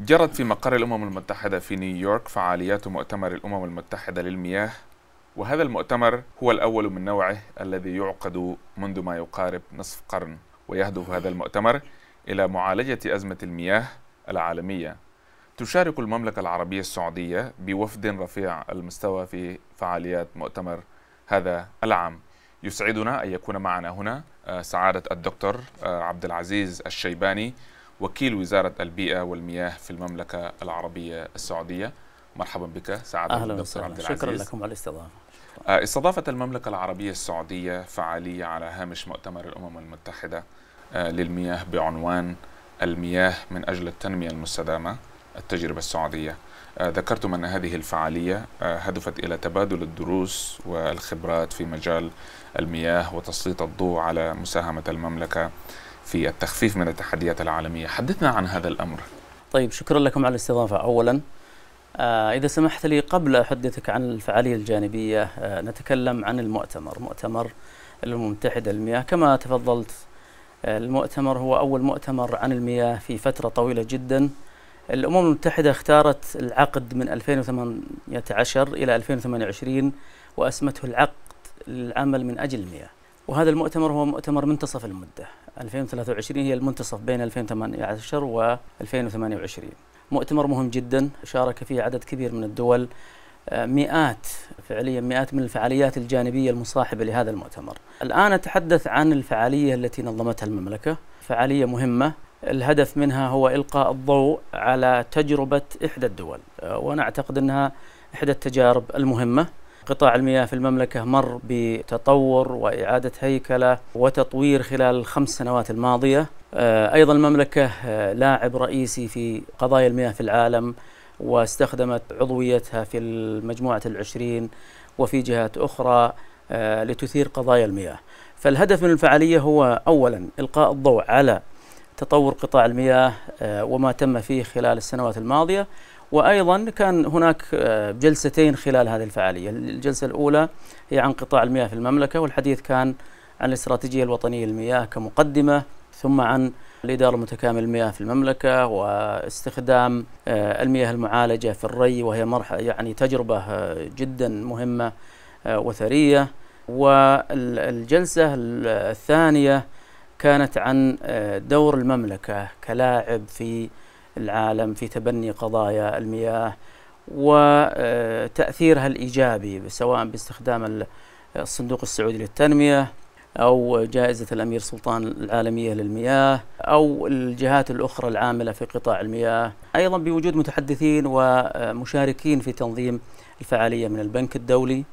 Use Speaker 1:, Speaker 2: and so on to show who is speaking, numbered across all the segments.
Speaker 1: جرت في مقر الأمم المتحدة في نيويورك فعاليات مؤتمر الأمم المتحدة للمياه وهذا المؤتمر هو الأول من نوعه الذي يعقد منذ ما يقارب نصف قرن ويهدف هذا المؤتمر إلى معالجة أزمة المياه العالمية. تشارك المملكة العربية السعودية بوفد رفيع المستوى في فعاليات مؤتمر هذا العام. يسعدنا أن يكون معنا هنا آه، سعادة الدكتور آه، عبد العزيز الشيباني وكيل وزارة البيئة والمياه في المملكة العربية السعودية. مرحبا بك سعادة
Speaker 2: أهلا
Speaker 1: الدكتور
Speaker 2: وسهلا.
Speaker 1: عبد العزيز.
Speaker 2: شكرا لكم على الاستضافة.
Speaker 1: آه، استضافت المملكة العربية السعودية فعالية على هامش مؤتمر الأمم المتحدة آه، للمياه بعنوان المياه من أجل التنمية المستدامة التجربة السعودية. آه، ذكرتم أن هذه الفعالية هدفت إلى تبادل الدروس والخبرات في مجال المياه وتسليط الضوء على مساهمة المملكة. في التخفيف من التحديات العالمية. حدثنا عن هذا الأمر.
Speaker 2: طيب شكرا لكم على الاستضافة. أولا آه إذا سمحت لي قبل أحدثك عن الفعالية الجانبية آه نتكلم عن المؤتمر. مؤتمر الأمم المتحدة للمياه. كما تفضلت آه المؤتمر هو أول مؤتمر عن المياه في فترة طويلة جدا. الأمم المتحدة اختارت العقد من 2018 إلى 2028 وأسمته العقد للعمل من أجل المياه. وهذا المؤتمر هو مؤتمر منتصف المدة. 2023 هي المنتصف بين 2018 و 2028 مؤتمر مهم جدا شارك فيه عدد كبير من الدول. آه، مئات فعليا مئات من الفعاليات الجانبية المصاحبة لهذا المؤتمر. الآن أتحدث عن الفعالية التي نظمتها المملكة. فعالية مهمة. الهدف منها هو إلقاء الضوء على تجربة إحدى الدول. آه، وأنا أعتقد أنها إحدى التجارب المهمة. قطاع المياه في المملكة مر بتطور وإعادة هيكلة وتطوير خلال الخمس سنوات الماضية. آه، أيضا المملكة آه، لاعب رئيسي في قضايا المياه في العالم واستخدمت عضويتها في المجموعة العشرين وفي جهات أخرى آه، لتثير قضايا المياه. فالهدف من الفعالية هو أولا إلقاء الضوء على تطور قطاع المياه وما تم فيه خلال السنوات الماضية وأيضا كان هناك آه، جلستين خلال هذه الفعالية. الجلسة الأولى هي عن قطاع المياه في المملكة والحديث كان عن الاستراتيجية الوطنية للمياه كمقدمة ثم عن الإدارة المتكاملة للمياه في المملكة واستخدام آه، المياه المعالجة في الري وهي مرحلة يعني تجربة آه، جدا مهمة وثرية. والجلسة الثانية كانت عن دور المملكة كلاعب في العالم في تبني قضايا المياه وتأثيرها الإيجابي سواء باستخدام ال- الصندوق السعودي للتنمية أو جائزة الأمير سلطان العالمية للمياه أو الجهات الأخرى العاملة في قطاع المياه. أيضا بوجود متحدثين ومشاركين في تنظيم الفعالية من البنك الدولي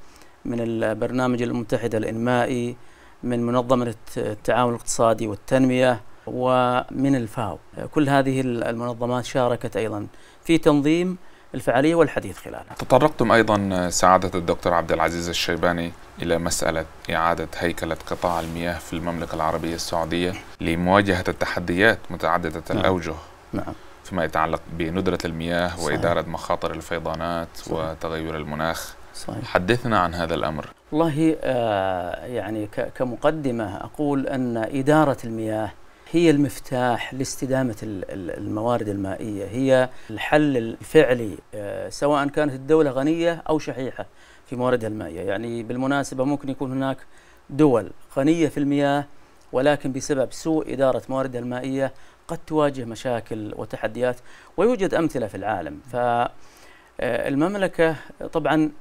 Speaker 2: من البرنامج المتحدة الإنمائي من منظمة التعاون الاقتصادي والتنمية. ومن الفاو كل هذه المنظمات شاركت أيضا في تنظيم الفعالية والحديث خلالها
Speaker 1: تطرقتم أيضا سعادة الدكتور عبد العزيز الشيباني إلى مسألة إعادة هيكلة قطاع المياه في المملكة العربية السعودية لمواجهة التحديات متعددة
Speaker 2: نعم.
Speaker 1: الأوجه
Speaker 2: نعم
Speaker 1: فيما يتعلق بندرة المياه
Speaker 2: صحيح.
Speaker 1: وإدارة مخاطر الفيضانات
Speaker 2: صحيح.
Speaker 1: وتغير المناخ
Speaker 2: صحيح
Speaker 1: حدثنا عن هذا الأمر
Speaker 2: والله آه يعني كمقدمة أقول أن إدارة المياه هي المفتاح لاستدامة ال- ال- الموارد المائية. هي الحل الفعلي آه سواء كانت الدولة غنية أو شحيحة في مواردها المائية. يعني بالمناسبة ممكن يكون هناك دول غنية في المياه ولكن بسبب سوء إدارة مواردها المائية قد تواجه مشاكل وتحديات ويوجد أمثلة في العالم. فالمملكة طبعا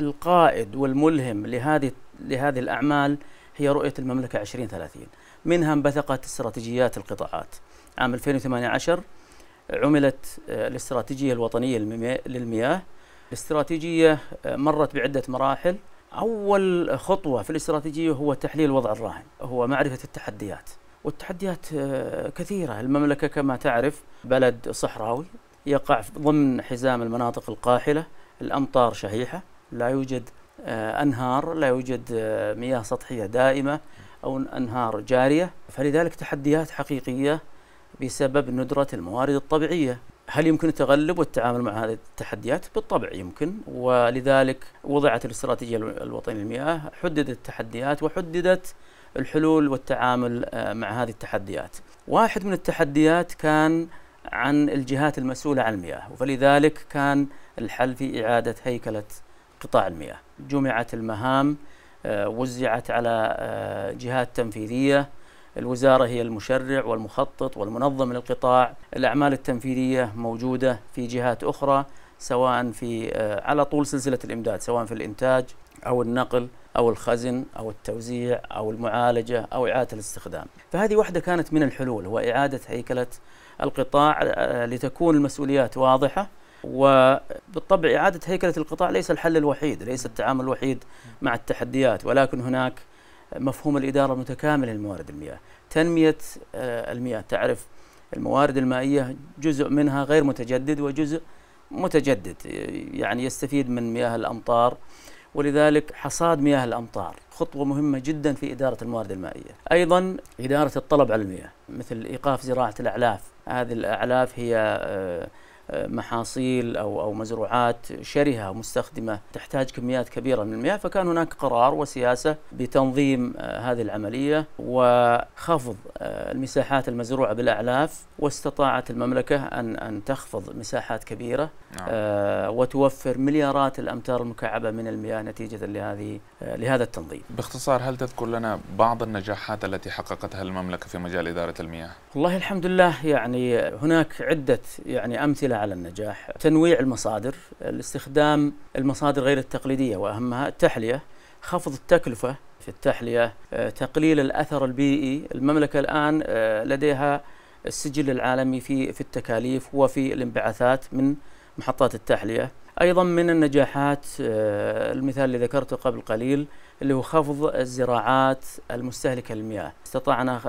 Speaker 2: القائد والملهم لهذه لهذه الأعمال هي رؤية المملكة 2030 منها انبثقت استراتيجيات القطاعات. عام 2018 عملت آه، الاستراتيجية الوطنية للمياه- الاستراتيجية آه، مرت بعدة مراحل. أول خطوة في الاستراتيجية هو تحليل الوضع الراهن هو معرفة التحديات. والتحديات آه، كثيرة. المملكة كما تعرف بلد صحراوي يقع ضمن حزام المناطق القاحلة. الأمطار شحيحة لا يوجد أنهار لا يوجد آه، مياه سطحية دائمة أو أنهار جارية. فلذلك تحديات حقيقية بسبب ندرة الموارد الطبيعية. هل يمكن التغلب والتعامل مع هذه التحديات؟ بالطبع يمكن. ولذلك وضعت الاستراتيجية الوطنية للمياه حددت التحديات وحددت الحلول والتعامل آه، مع هذه التحديات. واحد من التحديات كان عن الجهات المسؤولة عن المياه فلذلك كان الحل في إعادة هيكلة قطاع المياه. جمعت المهام آه، وزعت على آه، جهات تنفيذية. الوزارة هي المشرع والمخطط والمنظم للقطاع. الأعمال التنفيذية موجودة في جهات أخرى سواء في آه، على طول سلسلة الإمداد سواء في الإنتاج أو النقل أو الخزن أو التوزيع أو المعالجة أو إعادة الاستخدام. فهذه واحدة كانت من الحلول هو إعادة هيكلة القطاع لتكون المسؤوليات واضحة. وبالطبع إعادة هيكلة القطاع ليس الحل الوحيد ليس التعامل الوحيد مع التحديات ولكن هناك مفهوم الإدارة المتكاملة للموارد المياه. تنمية آه، المياه. تعرف الموارد المائية جزء منها غير متجدد وجزء متجدد يعني يستفيد من مياه الأمطار ولذلك حصاد مياه الأمطار خطوة مهمة جدا في إدارة الموارد المائية. أيضا إدارة الطلب على المياه مثل إيقاف زراعة الأعلاف. هذه الأعلاف هي آه، محاصيل أو أو مزروعات شرهة مستخدمة تحتاج كميات كبيرة من المياه فكان هناك قرار وسياسة بتنظيم آه، هذه العملية وخفض آه، المساحات المزروعة بالأعلاف واستطاعت المملكة ان أن تخفض مساحات كبيرة نعم. آه، وتوفر مليارات الأمتار المكعبة من المياه نتيجة لهذه لهذا التنظيم.
Speaker 1: باختصار هل تذكر لنا بعض النجاحات التي حققتها المملكة في مجال إدارة المياه؟
Speaker 2: والله الحمد لله يعني هناك عدة يعني أمثلة على النجاح. تنويع المصادر الاستخدام المصادر غير التقليدية وأهمها التحلية خفض التكلفة في التحلية آه، تقليل الأثر البيئي. المملكة الآن آه، لديها السجل العالمي في في التكاليف وفي الانبعاثات من محطات التحلية. أيضا من النجاحات آه، المثال اللي ذكرته قبل قليل اللي هو خفض الزراعات المستهلكة للمياه. استطعنا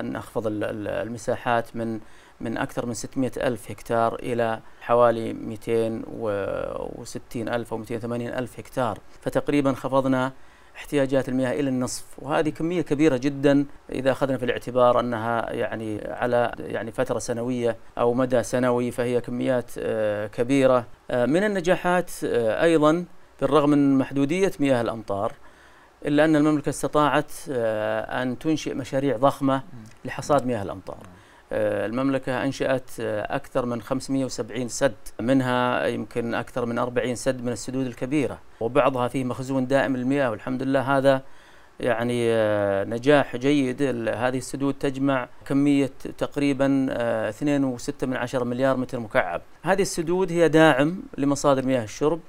Speaker 2: أن نخفض المساحات من من أكثر من 600 ألف هكتار إلى حوالي 260 ألف أو 280 ألف هكتار. فتقريبا خفضنا احتياجات المياه إلى النصف وهذه كمية كبيرة جدا إذا أخذنا في الاعتبار أنها يعني على يعني فترة سنوية أو مدى سنوي فهي كميات آه، كبيرة. آه، من النجاحات آه، أيضا بالرغم من محدودية مياه الأمطار إلا أن المملكة استطاعت أن تنشئ مشاريع ضخمة لحصاد مياه الأمطار. المملكة أنشأت آه، أكثر من 570 سد منها يمكن أكثر من 40 سد من السدود الكبيرة وبعضها فيه مخزون دائم للمياه والحمد لله هذا يعني آه، نجاح جيد. هذه السدود تجمع كمية تقريبا 2.6 من عشر مليار متر مكعب. هذه السدود هي داعم لمصادر مياه الشرب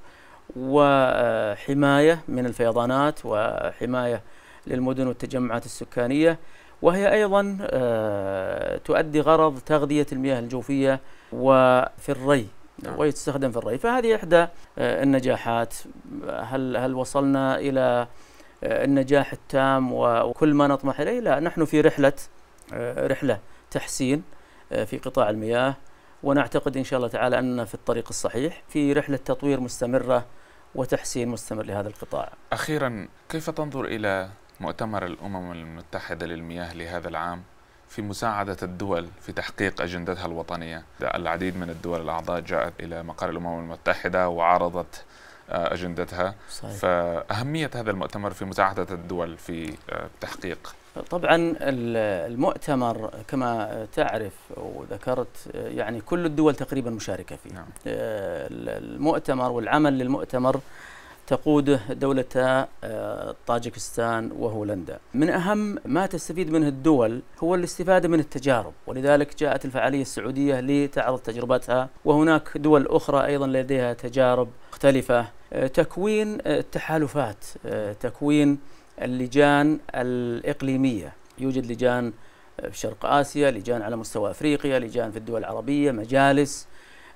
Speaker 2: وحماية من الفيضانات وحماية للمدن والتجمعات السكانية. وهي أيضا آه، تؤدي غرض تغذية المياه الجوفية وفي الري نعم. ويستخدم في الري. فهذه إحدى آه، النجاحات. هل هل وصلنا إلى آه، النجاح التام وكل ما نطمح إليه؟ لا نحن في رحلة رحلة تحسين في قطاع المياه. ونعتقد إن شاء الله تعالى أننا في الطريق الصحيح في رحلة تطوير مستمرة وتحسين مستمر لهذا القطاع.
Speaker 1: أخيرا كيف تنظر إلى مؤتمر الأمم المتحدة للمياه لهذا العام في مساعدة الدول في تحقيق أجندتها الوطنية العديد من الدول الأعضاء جاءت إلى مقر الأمم المتحدة وعرضت آه، أجندتها صحيح. فأهمية هذا المؤتمر في مساعدة الدول في آه، تحقيق
Speaker 2: طبعا المؤتمر كما تعرف وذكرت يعني كل الدول تقريبا مشاركة فيه نعم. آه، المؤتمر والعمل للمؤتمر تقوده دولتا آه، طاجكستان وهولندا من أهم ما تستفيد منه الدول هو الاستفادة من التجارب ولذلك جاءت الفعالية السعودية لتعرض تجربتها وهناك دول أخرى أيضا لديها تجارب مختلفة. آه، تكوين التحالفات آه، تكوين اللجان الإقليمية. يوجد لجان في شرق آسيا لجان على مستوى أفريقيا لجان في الدول العربية مجالس.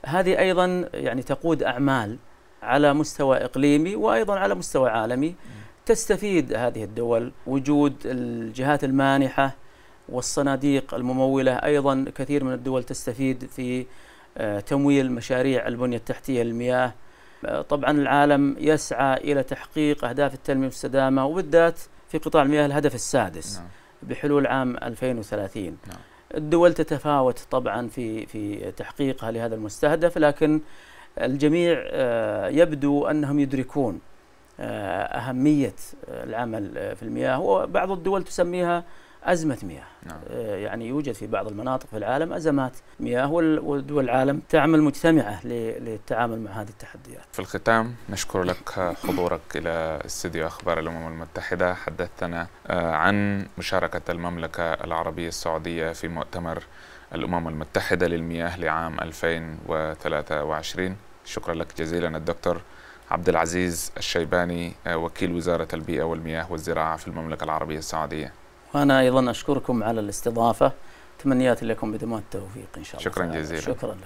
Speaker 2: هذه أيضا يعني تقود أعمال. على مستوى إقليمي وأيضا على مستوى عالمي تستفيد هذه الدول وجود الجهات المانحة والصناديق الممولة أيضا كثير من الدول تستفيد في آه، تمويل مشاريع البنية التحتية للمياه آه، طبعا العالم يسعى إلى تحقيق أهداف التنمية المستدامة وبالذات في قطاع المياه الهدف السادس نعم. بحلول عام 2030 نعم. الدول تتفاوت طبعا في في تحقيقها لهذا المستهدف لكن الجميع آه، يبدو أنهم يدركون آه، أهمية العمل في المياه. وبعض الدول تسميها أزمة مياه.
Speaker 1: نعم.
Speaker 2: آه، يعني يوجد في بعض المناطق في العالم أزمات مياه ودول العالم تعمل مجتمعة للتعامل مع هذه التحديات.
Speaker 1: في الختام نشكر لك حضورك إلى استديو أخبار الأمم المتحدة. حدثتنا آه، عن مشاركة المملكة العربية السعودية في مؤتمر الأمم المتحدة للمياه لعام 2023 شكرا لك جزيلا الدكتور عبد العزيز الشيباني آه، وكيل وزارة البيئة والمياه والزراعة في المملكة العربية السعودية.
Speaker 2: وأنا أيضا أشكركم على الاستضافة تمنياتي لكم بدماء التوفيق إن شاء الله
Speaker 1: شكراً. جزيلاً.
Speaker 2: شكرا لك